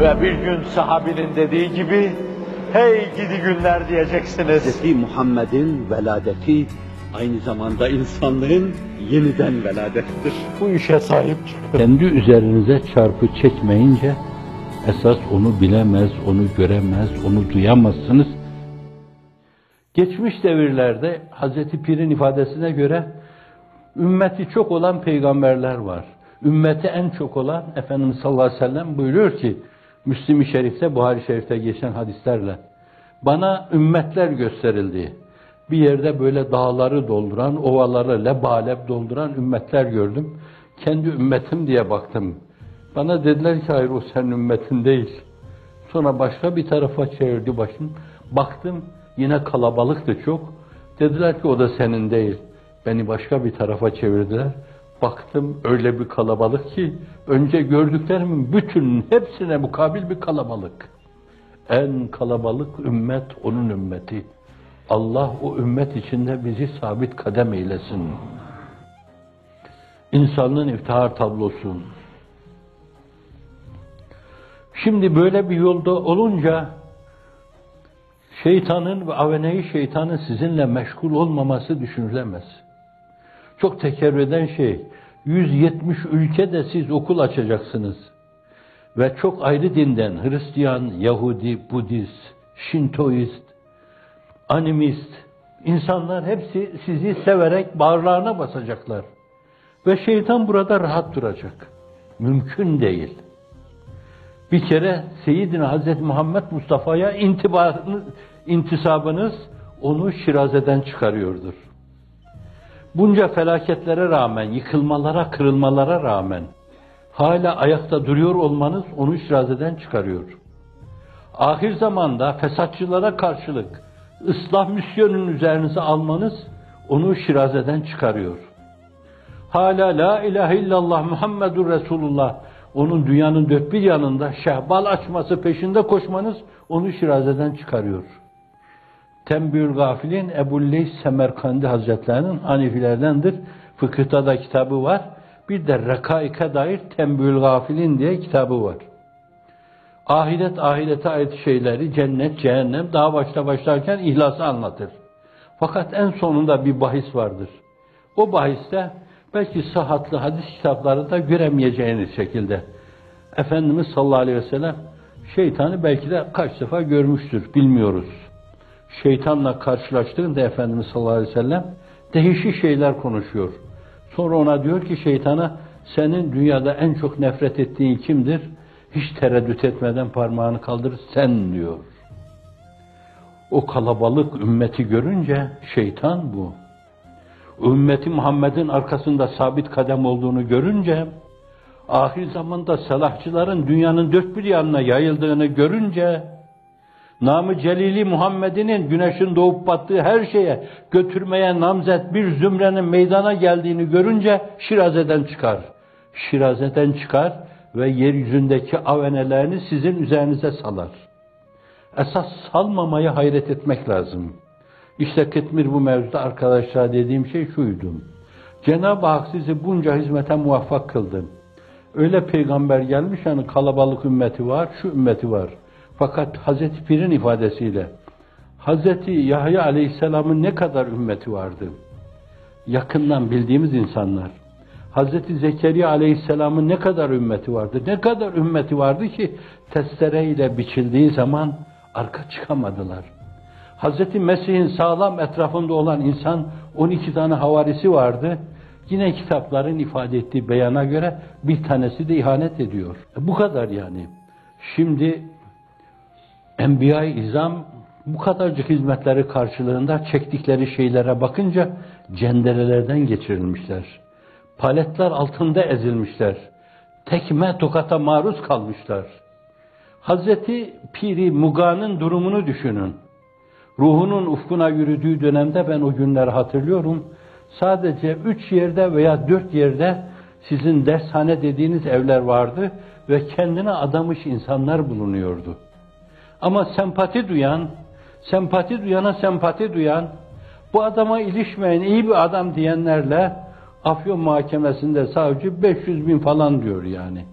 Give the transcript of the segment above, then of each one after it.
Ve bir gün sahabinin dediği gibi, hey gidi günler diyeceksiniz. Hz. Muhammed'in veladeti aynı zamanda insanlığın yeniden veladettir. Bu işe sahip çıkın. Kendi üzerinize çarpı çekmeyince, esas onu bilemez, onu göremez, onu duyamazsınız. Geçmiş devirlerde Hazreti Pir'in ifadesine göre ümmeti çok olan peygamberler var. Ümmeti en çok olan Efendimiz sallallahu aleyhi ve sellem buyuruyor ki Müslim-i Şerif'te, Buhari Şerif'te geçen hadislerle bana ümmetler gösterildi. Bir yerde böyle dağları dolduran, ovaları lebalep dolduran ümmetler gördüm. Kendi ümmetim diye baktım. Bana dediler ki hayır o senin ümmetin değil. Sonra başka bir tarafa çevirdi başım. Baktım yine kalabalıktı çok. Dediler ki o da senin değil. Beni başka bir tarafa çevirdiler. Baktım öyle bir kalabalık ki önce gördüklerimin bütün hepsine mukabil bir kalabalık. En kalabalık ümmet onun ümmeti. Allah o ümmet içinde bizi sabit kadem eylesin. İnsanlığın iftihar tablosu. Şimdi böyle bir yolda olunca şeytanın ve aveneyi şeytanın sizinle meşgul olmaması düşünülemez. Çok tekerrür eden şey, 170 ülkede siz okul açacaksınız. Ve çok ayrı dinden, Hristiyan, Yahudi, Budist, Şintoist, animist, insanlar hepsi sizi severek bağırlarına basacaklar. Ve şeytan burada rahat duracak. Mümkün değil. Bir kere Seyyidina Hazreti Muhammed Mustafa'ya intisabınız onu şirazeden çıkarıyordur. Bunca felaketlere rağmen, yıkılmalara, kırılmalara rağmen hala ayakta duruyor olmanız onu şirazeden çıkarıyor. Ahir zamanda fesatçılara karşılık ıslah misyonun üzerinize almanız onu şirazeden çıkarıyor. Hala la ilahe illallah Muhammedur Resulullah onun dünyanın dört bir yanında şehbal açması peşinde koşmanız onu şirazeden çıkarıyor. Tembül Gafil'in Ebu Leys Semerkandi Hazretlerinin Hanifilerdendir. Fıkıhta da kitabı var. Bir de Rekaik'e dair Tembül Gafil'in diye kitabı var. Ahiret, ahirete ait şeyleri, cennet, cehennem daha başta başlarken ihlası anlatır. Fakat en sonunda bir bahis vardır. O bahiste belki sıhhatli hadis kitaplarında göremeyeceğiniz şekilde Efendimiz sallallahu aleyhi ve sellem şeytanı belki de kaç defa görmüştür, bilmiyoruz. Şeytanla karşılaştığında Efendimiz sallallahu aleyhi ve sellem değişik şeyler konuşuyor. Sonra ona diyor ki şeytana senin dünyada en çok nefret ettiğin kimdir? Hiç tereddüt etmeden parmağını kaldır sen diyor. O kalabalık ümmeti görünce şeytan bu. Ümmeti Muhammed'in arkasında sabit kadem olduğunu görünce, ahir zamanda salahçıların dünyanın dört bir yanına yayıldığını görünce, namı celili Muhammed'inin güneşin doğup battığı her şeye götürmeye namzet bir zümrenin meydana geldiğini görünce Şiraze'den çıkar. Şiraze'den çıkar ve yeryüzündeki avenelerini sizin üzerinize salar. Esas salmamaya hayret etmek lazım. İşte Kıtmir bu mevzuda arkadaşlar dediğim şey şuydu. Cenab-ı Hak sizi bunca hizmete muvaffak kıldı. Öyle peygamber gelmiş yani kalabalık ümmeti var, şu ümmeti var. Fakat Hazreti Pir'in ifadesiyle Hazreti Yahya Aleyhisselam'ın ne kadar ümmeti vardı? Yakından bildiğimiz insanlar. Hazreti Zekeriya Aleyhisselam'ın ne kadar ümmeti vardı? Ne kadar ümmeti vardı ki testereyle biçildiği zaman arka çıkamadılar. Hazreti Mesih'in sağlam etrafında olan insan 12 tane havarisi vardı. Yine kitapların ifade ettiği beyana göre bir tanesi de ihanet ediyor. E bu kadar yani. Şimdi Enbiya-i İzam bu kadarcık hizmetleri karşılığında çektikleri şeylere bakınca cenderelerden geçirilmişler. Paletler altında ezilmişler. Tekme tokata maruz kalmışlar. Hazreti Piri Muga'nın durumunu düşünün. Ruhunun ufkuna yürüdüğü dönemde ben o günleri hatırlıyorum. Sadece üç yerde veya dört yerde sizin dershane dediğiniz evler vardı ve kendine adamış insanlar bulunuyordu. Ama sempati duyan, sempati duyana sempati duyan, bu adama ilişmeyen iyi bir adam diyenlerle Afyon mahkemesinde savcı 500 bin falan diyor yani.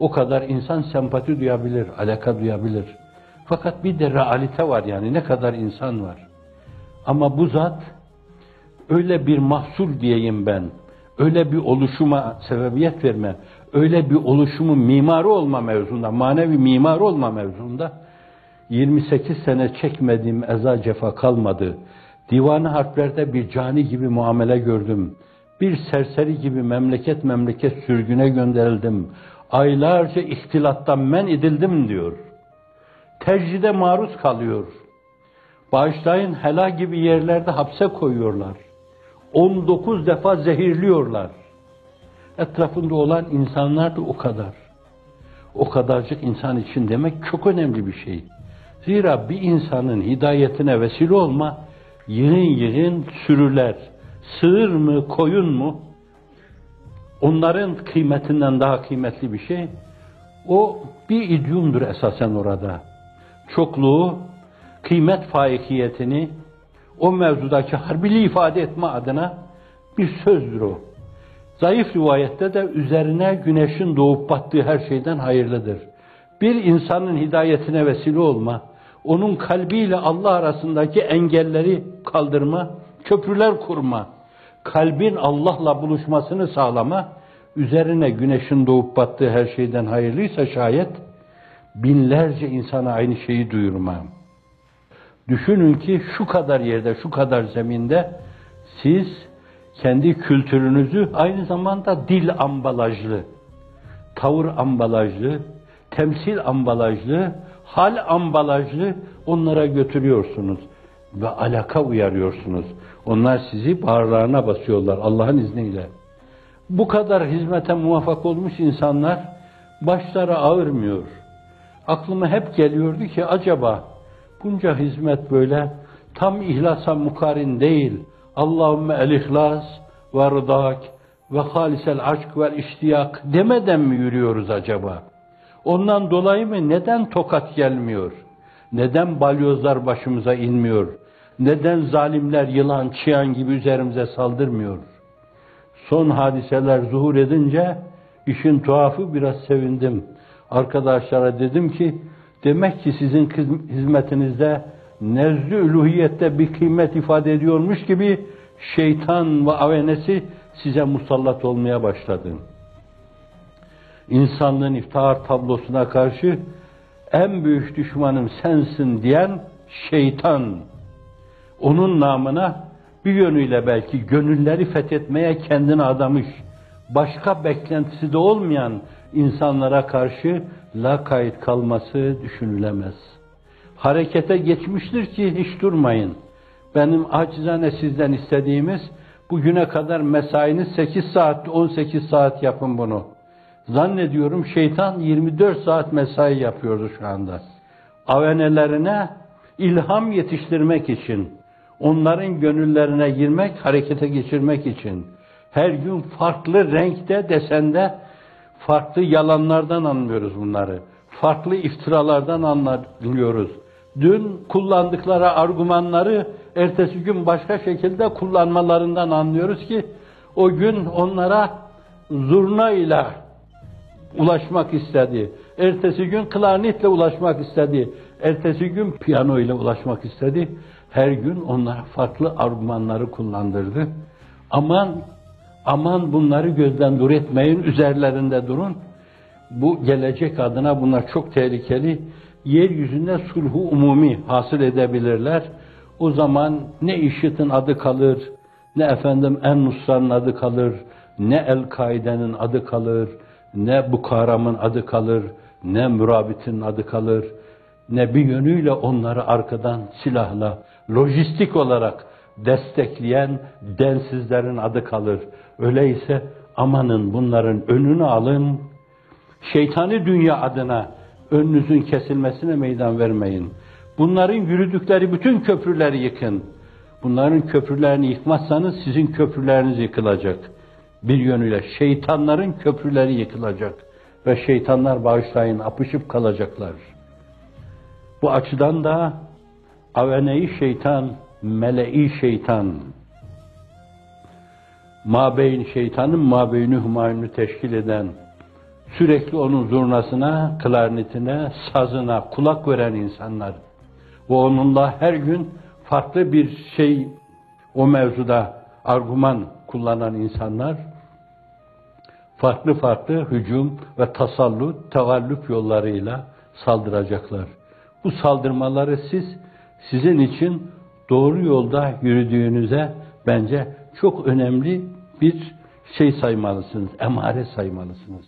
O kadar insan sempati duyabilir, alaka duyabilir. Fakat bir de realite var yani ne kadar insan var. Ama bu zat öyle bir mahsul diyeyim ben, öyle bir oluşuma sebebiyet verme, öyle bir oluşumun mimarı olma mevzunda, manevi mimarı olma mevzunda 28 sene çekmediğim eza cefa kalmadı. Divanı harplerde bir cani gibi muamele gördüm. Bir serseri gibi memleket memleket sürgüne gönderildim. Aylarca ihtilattan men edildim diyor. Tecride maruz kalıyor. Bağışlayın hela gibi yerlerde hapse koyuyorlar. 19 defa zehirliyorlar. Etrafında olan insanlar da o kadar. O kadarcık insan için demek çok önemli bir şey. Zira bir insanın hidayetine vesile olma, yığın yığın sürüler, sığır mı, koyun mu, onların kıymetinden daha kıymetli bir şey, o bir idiomdur esasen orada. Çokluğu, kıymet faikiyetini, o mevzudaki harbili ifade etme adına bir sözdür o. Zayıf rivayette de üzerine güneşin doğup battığı her şeyden hayırlıdır. Bir insanın hidayetine vesile olma, onun kalbiyle Allah arasındaki engelleri kaldırma, köprüler kurma, kalbin Allah'la buluşmasını sağlama, üzerine güneşin doğup battığı her şeyden hayırlıysa şayet, binlerce insana aynı şeyi duyurma. Düşünün ki şu kadar yerde, şu kadar zeminde siz kendi kültürünüzü aynı zamanda dil ambalajlı, tavır ambalajlı, temsil ambalajlı, hal ambalajlı onlara götürüyorsunuz ve alaka uyarıyorsunuz. Onlar sizi bağırlarına basıyorlar Allah'ın izniyle. Bu kadar hizmete muvaffak olmuş insanlar başları ağırmıyor. Aklıma hep geliyordu ki acaba bunca hizmet böyle tam ihlasa mukarin değil. Allahümme el ihlas ve rıdak ve halisel aşk ve iştiyak demeden mi yürüyoruz acaba? Ondan dolayı mı neden tokat gelmiyor? Neden balyozlar başımıza inmiyor? Neden zalimler yılan, çıyan gibi üzerimize saldırmıyor? Son hadiseler zuhur edince işin tuhafı biraz sevindim. Arkadaşlara dedim ki demek ki sizin hizmetinizde nezdü üluhiyette bir kıymet ifade ediyormuş gibi şeytan ve avenesi size musallat olmaya başladı. İnsanlığın iftihar tablosuna karşı en büyük düşmanım sensin diyen şeytan, onun namına bir yönüyle belki gönülleri fethetmeye kendini adamış, başka beklentisi de olmayan insanlara karşı lakayt kalması düşünülemez. Harekete geçmiştir ki hiç durmayın. Benim acizane sizden istediğimiz bugüne kadar mesainiz 8 saat, 18 saat yapın bunu. Zannediyorum şeytan 24 saat mesai yapıyordu şu anda. Avenelerine ilham yetiştirmek için, onların gönüllerine girmek, harekete geçirmek için, her gün farklı renkte, desende, farklı yalanlardan anlıyoruz bunları. Farklı iftiralardan anlıyoruz. Dün kullandıkları argümanları ertesi gün başka şekilde kullanmalarından anlıyoruz ki o gün onlara zurna ile ulaşmak istedi. Ertesi gün klarnetle ulaşmak istedi. Ertesi gün piyano ile ulaşmak istedi. Her gün onlara farklı argümanları kullandırdı. Aman, aman bunları gözden dur etmeyin, üzerlerinde durun. Bu gelecek adına bunlar çok tehlikeli. Yeryüzünde sulhu umumi hasıl edebilirler. O zaman ne IŞİD'in adı kalır, ne efendim en Nusra'nın adı kalır, ne El-Kaide'nin adı kalır, ne Bukaram'ın adı kalır, ne Mürabit'in adı kalır, ne bir yönüyle onları arkadan silahla, lojistik olarak destekleyen densizlerin adı kalır. Öyleyse amanın bunların önünü alın, şeytani dünya adına önünüzün kesilmesine meydan vermeyin. Bunların yürüdükleri bütün köprüleri yıkın. Bunların köprülerini yıkmazsanız sizin köprüleriniz yıkılacak. Bir yönüyle şeytanların köprüleri yıkılacak. Ve şeytanlar bağışlayın apışıp kalacaklar. Bu açıdan da aveneyi şeytan, meleği şeytan, mabeyn şeytanın mabeyni humayunu teşkil eden sürekli onun zurnasına, klarnetine, sazına kulak veren insanlar ve onunla her gün farklı bir şey o mevzuda argüman kullanan insanlar farklı farklı hücum ve tasallut, tagallüp yollarıyla saldıracaklar. Bu saldırmaları siz sizin için doğru yolda yürüdüğünüze bence çok önemli bir şey saymalısınız, emare saymalısınız.